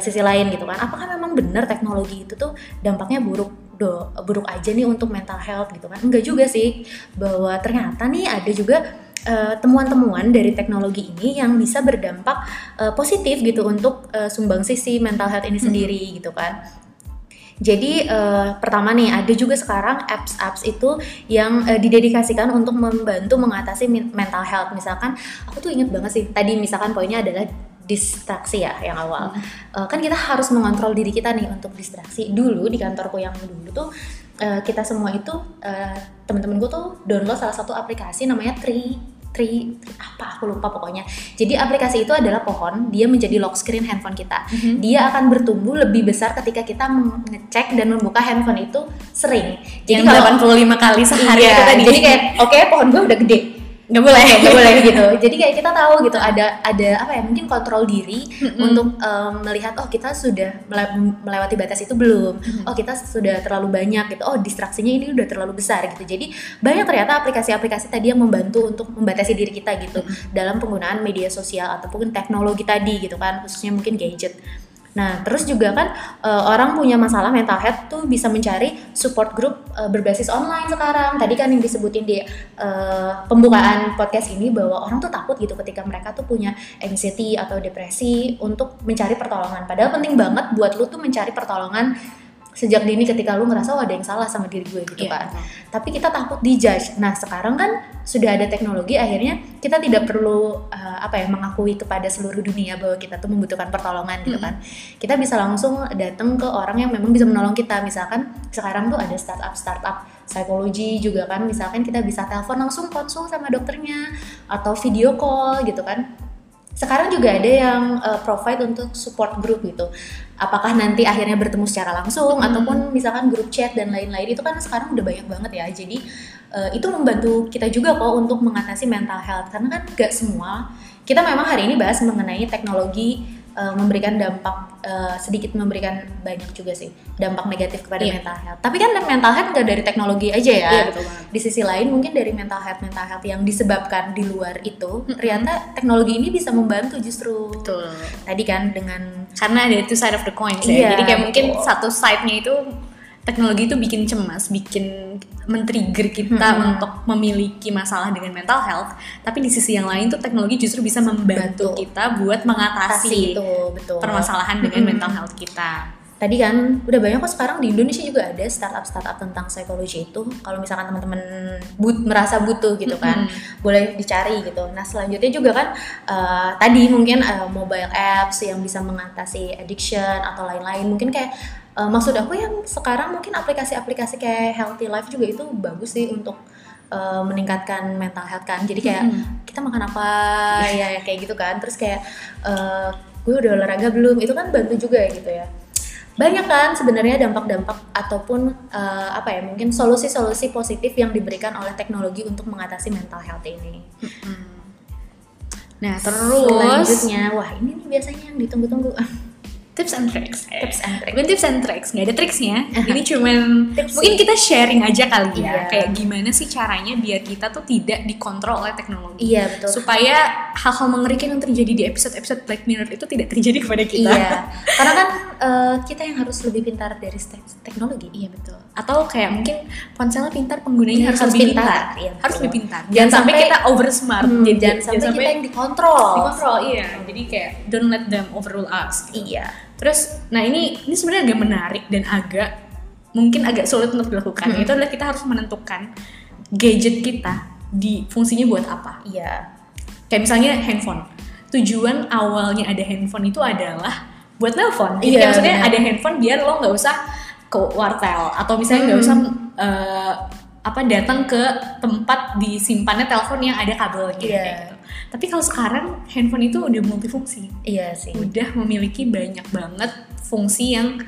sisi lain gitu kan. Apakah memang benar teknologi itu tuh dampaknya buruk do buruk aja nih untuk mental health gitu kan? Enggak juga sih. Bahwa ternyata nih ada juga eh, temuan-temuan dari teknologi ini yang bisa berdampak eh, positif gitu untuk eh, sumbang sisi mental health ini sendiri gitu kan. Jadi eh, pertama nih ada juga sekarang apps-apps itu yang eh, didedikasikan untuk membantu mengatasi mental health. Misalkan aku tuh inget banget sih tadi misalkan poinnya adalah distraksi ya yang awal. Eh, kan kita harus mengontrol diri kita nih untuk distraksi. Dulu di kantorku yang dulu tuh eh, kita semua itu eh, temen-temenku tuh download salah satu aplikasi namanya Tree Tree, Tree apa aku lupa pokoknya. Jadi aplikasi itu adalah pohon, dia menjadi lock screen handphone kita. Mhm. Dia akan bertumbuh lebih besar ketika kita mengecek dan membuka handphone itu sering. yang kalau 85 kali sehari iya, itu tadi jadi kayak oke pohon gue udah gede nggak boleh. Nggak boleh gitu. [laughs] Jadi kayak kita tahu gitu ada ada apa ya mungkin kontrol diri untuk em, melihat oh kita sudah mele- melewati batas itu belum? Oh kita sudah terlalu banyak gitu. Oh distraksinya ini udah terlalu besar gitu. Jadi banyak ternyata aplikasi-aplikasi tadi yang membantu untuk membatasi diri kita gitu dalam penggunaan media sosial ataupun teknologi tadi gitu kan khususnya mungkin gadget Nah, terus juga kan uh, orang punya masalah mental health tuh bisa mencari support group uh, berbasis online sekarang. Tadi kan yang disebutin di uh, pembukaan podcast ini bahwa orang tuh takut gitu ketika mereka tuh punya anxiety atau depresi untuk mencari pertolongan. Padahal penting banget buat lu tuh mencari pertolongan sejak dini ketika lu ngerasa oh ada yang salah sama diri gue gitu Iya, kan. betul. Tapi kita takut dijudge. Nah, sekarang kan sudah ada teknologi akhirnya kita tidak perlu uh, apa ya mengakui kepada seluruh dunia bahwa kita tuh membutuhkan pertolongan gitu kan. Kita bisa langsung datang ke orang yang memang bisa menolong kita. Misalkan sekarang tuh ada startup startup psikologi juga kan. Misalkan kita bisa telepon langsung konsul sama dokternya atau video call gitu kan sekarang juga ada yang uh, provide untuk support group gitu. Apakah nanti akhirnya bertemu secara langsung ataupun misalkan grup chat dan lain-lain itu kan sekarang udah banyak banget ya. Jadi uh, itu membantu kita juga kok untuk mengatasi mental health karena kan gak semua. Kita memang hari ini bahas mengenai teknologi uh, memberikan dampak uh, sedikit memberikan banyak juga sih dampak negatif kepada Iya. mental health. Tapi kan mental health gak dari teknologi aja ya Iya, betul banget. di sisi lain mungkin dari mental health mental health yang disebabkan di luar itu ternyata teknologi ini bisa membantu justru Betul. tadi kan dengan Karena ada two side of the coin ya. Iya, Jadi kayak mungkin satu side-nya itu teknologi itu bikin cemas, bikin men-trigger kita Hmm. untuk memiliki masalah dengan mental health. Tapi di sisi yang lain tuh teknologi justru bisa membantu Betul. kita buat mengatasi itu betul permasalahan dengan Mm-mm. mental health kita. tadi kan udah banyak kok sekarang di Indonesia juga ada startup startup tentang psikologi itu kalau misalkan teman-teman but, merasa butuh gitu kan boleh dicari gitu nah selanjutnya juga kan eh, tadi mungkin eh, mobile apps yang bisa mengatasi addiction atau lain-lain mungkin kayak eh, maksud aku yang sekarang mungkin aplikasi-aplikasi kayak healthy life juga itu bagus sih untuk eh, meningkatkan mental health kan. Jadi kayak kita makan apa? [laughs] Ya kayak gitu kan. Terus kayak eh, gue udah olahraga belum? Itu kan bantu juga gitu ya. Banyak kan sebenarnya dampak-dampak ataupun eh, apa ya mungkin solusi-solusi positif yang diberikan oleh teknologi untuk mengatasi mental health ini. Nah, terus Selanjutnya, wah ini nih biasanya yang ditunggu-tunggu. [laughs] tips and tricks. Tips and tricks. Bukan tips and tricks, nggak ada triksnya. [laughs] Ini cuman Tips mungkin kita sharing aja kali ya, Iya. kayak gimana sih caranya biar kita tuh tidak dikontrol oleh teknologi. Iya betul. Supaya hal-hal mengerikan yang terjadi di episode-episode Black Mirror itu tidak terjadi kepada kita. Iya, [laughs] karena kan eh, kita yang harus lebih pintar dari te- teknologi. Iya betul. Atau kayak mungkin ponselnya pintar penggunanya Iya, harus, harus lebih pintar. pintar. Iya, harus lebih pintar. Jangan Jangan, sampai, sampai- kita over smart. Hmm, Jadi jangan sampai kita yang dikontrol. dikontrol. Iya. Jadi kayak don't let them overrule us. gitu. Iya. Terus, nah ini ini sebenarnya agak menarik dan agak mungkin agak sulit untuk dilakukan. Hmm. Itu adalah kita harus menentukan gadget kita di fungsinya buat apa. Iya. Kayak misalnya handphone. Tujuan awalnya ada handphone itu adalah buat nelpon. Jadi Iya, maksudnya benar. ada handphone biar lo nggak usah ke wartel atau misalnya nggak Hmm. usah eh, apa datang ke tempat disimpannya telepon yang ada kabelnya Iya. kayak gitu. Tapi kalau sekarang handphone itu udah multifungsi Iya sih. udah memiliki banyak banget fungsi yang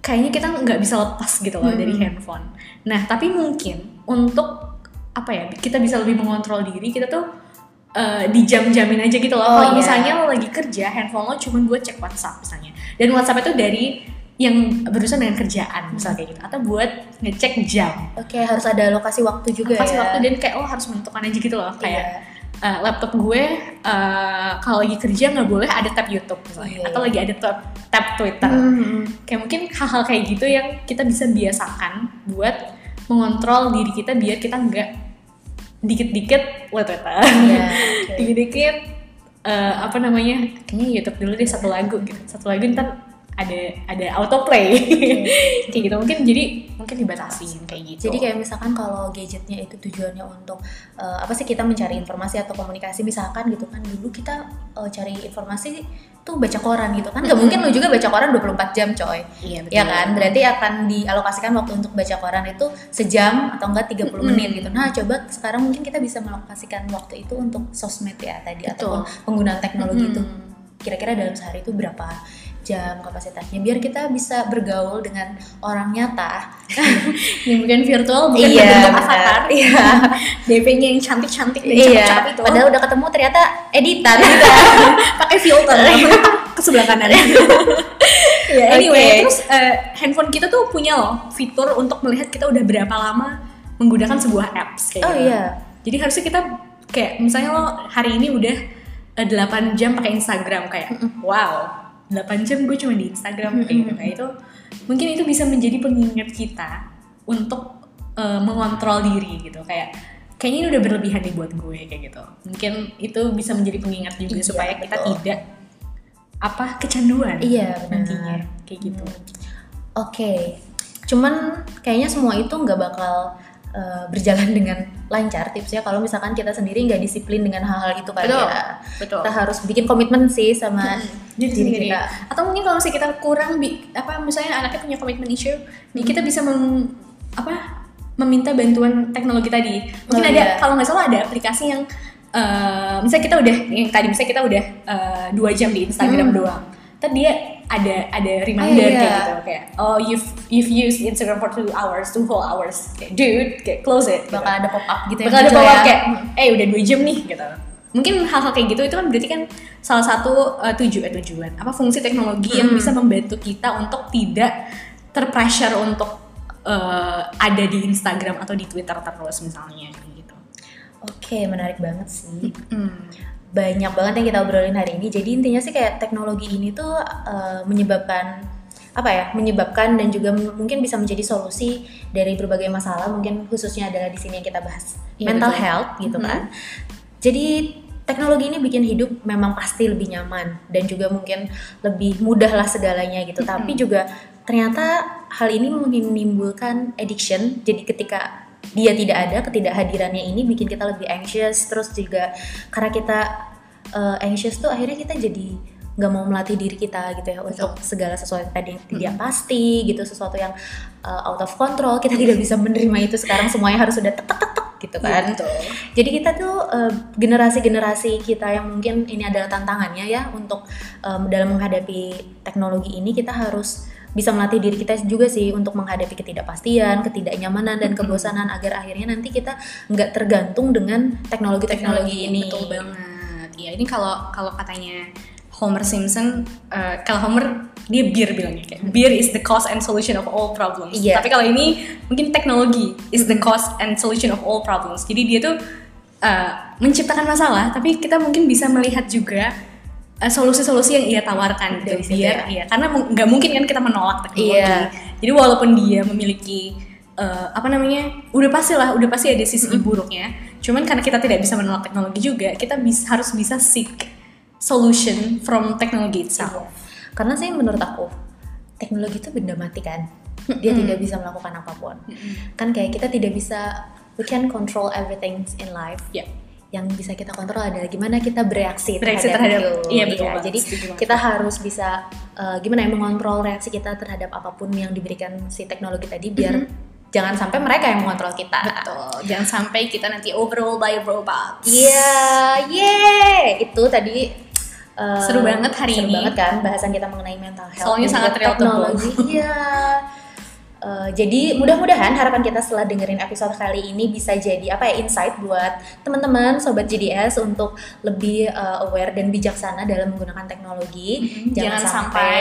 kayaknya kita nggak bisa lepas gitu loh Hmm. dari handphone. Nah, tapi mungkin untuk apa ya kita bisa lebih mengontrol diri kita tuh eh, dijam-jamin aja gitu loh. Oh, Kalau iya. misalnya lo lagi kerja, handphone lo cuma buat cek WhatsApp misalnya. Dan WhatsApp itu dari yang berurusan dengan kerjaan misalnya kayak gitu atau buat ngecek jam. Oke, harus ada alokasi waktu juga Kasih ya. waktu dan kayak lo harus menentukan aja gitu loh kayak Iya. Eh, laptop gue eh, kalau lagi kerja nggak boleh ada tab YouTube misalnya Iya. atau lagi ada tab, tab Twitter Hmm. kayak mungkin hal-hal kayak gitu yang kita bisa biasakan buat mengontrol diri kita biar kita nggak dikit-dikit liat Twitter Iya, [laughs] oke. dikit-dikit eh, apa namanya kayaknya YouTube dulu deh satu lagu gitu satu lagu ntar ada ada autoplay. [laughs] Kayak gitu. Mungkin jadi mungkin dibatasi kayak gitu. Jadi kayak misalkan kalau gadgetnya itu tujuannya untuk eh, apa sih kita mencari informasi atau komunikasi. Misalkan gitu kan dulu kita eh, cari informasi tuh baca koran gitu kan. Nggak mungkin lu juga baca koran 24 jam coy. Iya betul. ya kan? Berarti akan dialokasikan waktu untuk baca koran itu sejam atau enggak 30 Mm-mm. menit gitu. Nah coba sekarang mungkin kita bisa melokasikan waktu itu untuk sosmed ya tadi Betul. ataupun penggunaan teknologi itu. Kira-kira dalam sehari itu berapa jam kapasitasnya biar kita bisa bergaul dengan orang nyata. [laughs] Yang bukan virtual bukan Iya, benar. avatar. Iya. [laughs] DP-nya yang cantik-cantik dan iya. cakep-cakep itu. Padahal udah ketemu ternyata editan. Gitu [laughs] pakai filter. Ke sebelah kanan. Ya anyway Oke. terus eh, handphone kita tuh punya loh fitur untuk melihat kita udah berapa lama menggunakan sebuah apps kayak oh gitu. iya. Jadi harusnya kita kayak misalnya lo hari ini udah eh, 8 jam pakai Instagram kayak wow 8 jam gue cuma di Instagram kayak gitu. Kayak itu mungkin itu bisa menjadi pengingat kita untuk uh, mengontrol diri gitu. Kayak kayaknya ini udah berlebihan nih buat gue kayak gitu. Mungkin itu bisa menjadi pengingat juga Iya, supaya kita betul. tidak apa kecanduan Iya, benar. nantinya kayak gitu. Oke, cuman kayaknya semua itu nggak bakal uh, berjalan dengan lancar tipsnya kalau misalkan kita sendiri nggak disiplin dengan hal-hal itu kali Betul, ya. betul. Kita harus bikin komitmen sih sama diri diri sendiri. kita. Atau mungkin kalau misalnya kita kurang bi- apa misalnya anaknya punya komitmen issue, Hmm. kita bisa mem- apa meminta bantuan teknologi tadi. Mungkin Oh, ada iya. kalau nggak salah ada aplikasi yang eh, misalnya kita udah yang tadi misalnya kita udah eh, dua jam di Instagram Hmm. doang. Ntar dia ada ada reminder iya. kayak gitu kayak oh you've you've used Instagram for two hours, two whole hours. Kayak dude, kayak close it. gitu. Bakal ada pop up gitu ya. bakal ada muncul follow up ya. kayak eh udah dua jam nih gitu mungkin hal-hal kayak gitu itu kan berarti kan salah satu uh, tuju eh, tujuan apa fungsi teknologi yang Hmm. bisa membantu kita untuk tidak terpressure untuk uh, ada di Instagram atau di Twitter terus misalnya gitu Oke, menarik banget sih. Hmm. Banyak banget yang kita obrolin hari ini. Jadi intinya sih kayak teknologi ini tuh uh, menyebabkan apa ya? Menyebabkan dan juga mungkin bisa menjadi solusi dari berbagai masalah. Mungkin khususnya adalah di sini yang kita bahas Iya, mental betul. health gitu Mhm. kan. Jadi teknologi ini bikin hidup memang pasti lebih nyaman dan juga mungkin lebih mudah lah segalanya gitu. Tapi juga ternyata hal ini menimbulkan addiction. Jadi ketika dia tidak ada, ketidakhadirannya ini bikin kita lebih anxious. Terus juga karena kita uh, anxious tuh akhirnya kita jadi nggak mau melatih diri kita gitu ya untuk segala sesuatu yang tadi yang tidak pasti gitu sesuatu yang uh, out of control kita tidak bisa menerima itu sekarang semuanya harus sudah tek tek tek tek gitu kan betul. jadi kita tuh eh, generasi-generasi kita yang mungkin ini adalah tantangannya ya untuk em, dalam menghadapi teknologi ini kita harus bisa melatih diri kita juga sih untuk menghadapi ketidakpastian, ketidaknyamanan dan kebosanan. Agar akhirnya nanti kita nggak tergantung dengan teknologi-teknologi ini. betul banget. Ya ini kalau kalau katanya Homer Simpson uh, kalau Homer dia beer bilangnya kayak beer is the cause and solution of all problems. Iya. tapi kalau ini mungkin teknologi is the cause and solution of all problems. Jadi dia tuh uh, menciptakan masalah tapi kita mungkin bisa melihat juga solusi-solusi yang ia tawarkan gitu Dari biar ya. iya karena nggak mungkin kan kita menolak teknologi Iya. jadi walaupun dia memiliki uh, apa namanya udah pasti lah udah pasti ada sisi buruknya cuman karena kita tidak bisa menolak teknologi juga kita bis- harus bisa seek solution from technology itself Iya. Karena sih menurut aku teknologi itu benda mati kan. Dia tidak bisa melakukan apa pun. Kan kayak kita tidak bisa we can control everything in life. ya yang bisa kita kontrol adalah gimana kita bereaksi, Bereaksi terhadap- itu. iya, betul banget, Jadi banget. kita harus bisa uh, gimana ya mengontrol reaksi kita terhadap apa pun yang diberikan si teknologi tadi biar jangan sampai mereka yang mengontrol kita. betul jangan sampai kita nanti overall by robots Iya, yeah, itu tadi uh, Seru banget hari seru ini. banget kan bahasan kita mengenai mental health. Soalnya sangat teknologi. Iya. [laughs] Uh, jadi mudah-mudahan harapan kita setelah dengerin episode kali ini bisa jadi apa ya insight buat teman-teman sobat JDS untuk lebih uh, aware dan bijaksana dalam menggunakan teknologi. Mhm, jangan, sampai,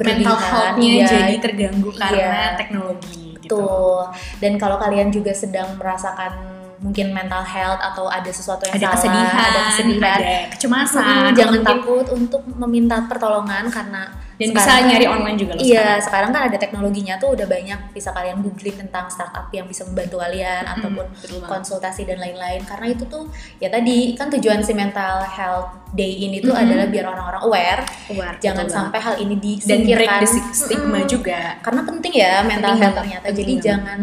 mental berlebihan. health-nya Iya, jadi terganggu karena Iya. teknologi gitu. Betul. Dan kalau kalian juga sedang merasakan mungkin mental health atau ada sesuatu yang ada salah, kesedihan, ada kesedihan, ada kecemasan, jangan mungkin- takut untuk meminta pertolongan karena dan sekarang- bisa nyari online juga loh Iya, sekarang. sekarang kan ada teknologinya tuh udah banyak bisa kalian googling tentang startup yang bisa membantu kalian ataupun betul banget. konsultasi dan lain-lain. Karena itu tuh ya tadi kan tujuan si mental health day ini tuh Mhm. adalah biar orang-orang aware, Aware, jangan sampai hal ini dan break disingkirkan. the stigma Mm-mm. juga Karena penting ya mental Penting health ternyata. penting Jadi banget. jangan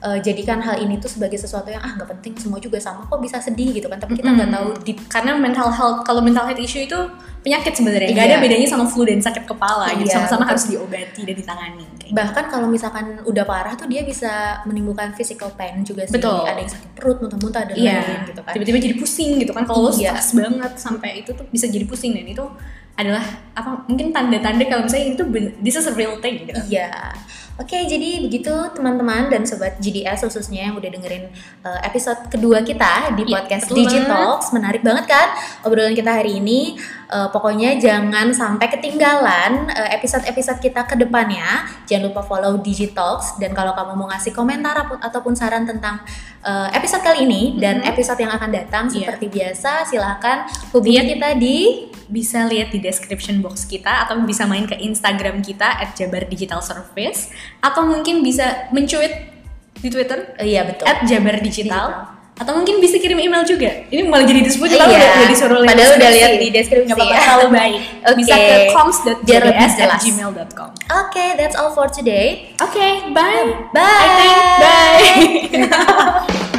eh, jadikan hal ini tuh sebagai sesuatu yang ah nggak penting semua juga sama kok bisa sedih gitu kan. Tapi kita nggak Mm-mm. tahu di karena mental health kalau mental health issue itu penyakit sebenarnya nggak Iya. ada bedanya sama flu dan sakit kepala gitu Iya, sama-sama betul. harus diobati dan ditangani kayak gitu. bahkan kalau misalkan udah parah tuh dia bisa menimbulkan physical pain juga sih Betul. ada yang sakit perut muntah-muntah dan Iya, lain-lain gitu kan tiba-tiba jadi pusing gitu kan kalau Iya. stres banget sampai itu tuh bisa jadi pusing dan itu adalah apa mungkin tanda-tanda kalau misalnya itu this is a real thing gitu. iya oke jadi begitu teman-teman dan sobat GDS khususnya yang udah dengerin uh, episode kedua kita di Iya, podcast betul Digitalks menarik banget kan obrolan kita hari ini? Uh, pokoknya jangan sampai ketinggalan uh, episode-episode kita ke depannya. Jangan lupa follow Digitalks dan kalau kamu mau ngasih komentar ataupun saran tentang uh, episode kali ini dan Mhm. episode yang akan datang Iya. seperti biasa silahkan hubungi kita di bisa lihat di description box kita atau bisa main ke Instagram kita at Jabar Digital Service atau mungkin bisa mencuit di Twitter Eh, iya betul. at Jabar Digital. Atau mungkin bisa kirim email juga. Ini malah jadi disebut kita Iya. udah, disuruh lihat Padahal udah lihat di deskripsi Nggak apa-apa, ya. terlalu baik. [laughs] Oke. Bisa ke Biar lebih coms.jbs at jelas. gmail.com. Oke, that's all for today. Oke, bye. Bye. I think bye. [laughs]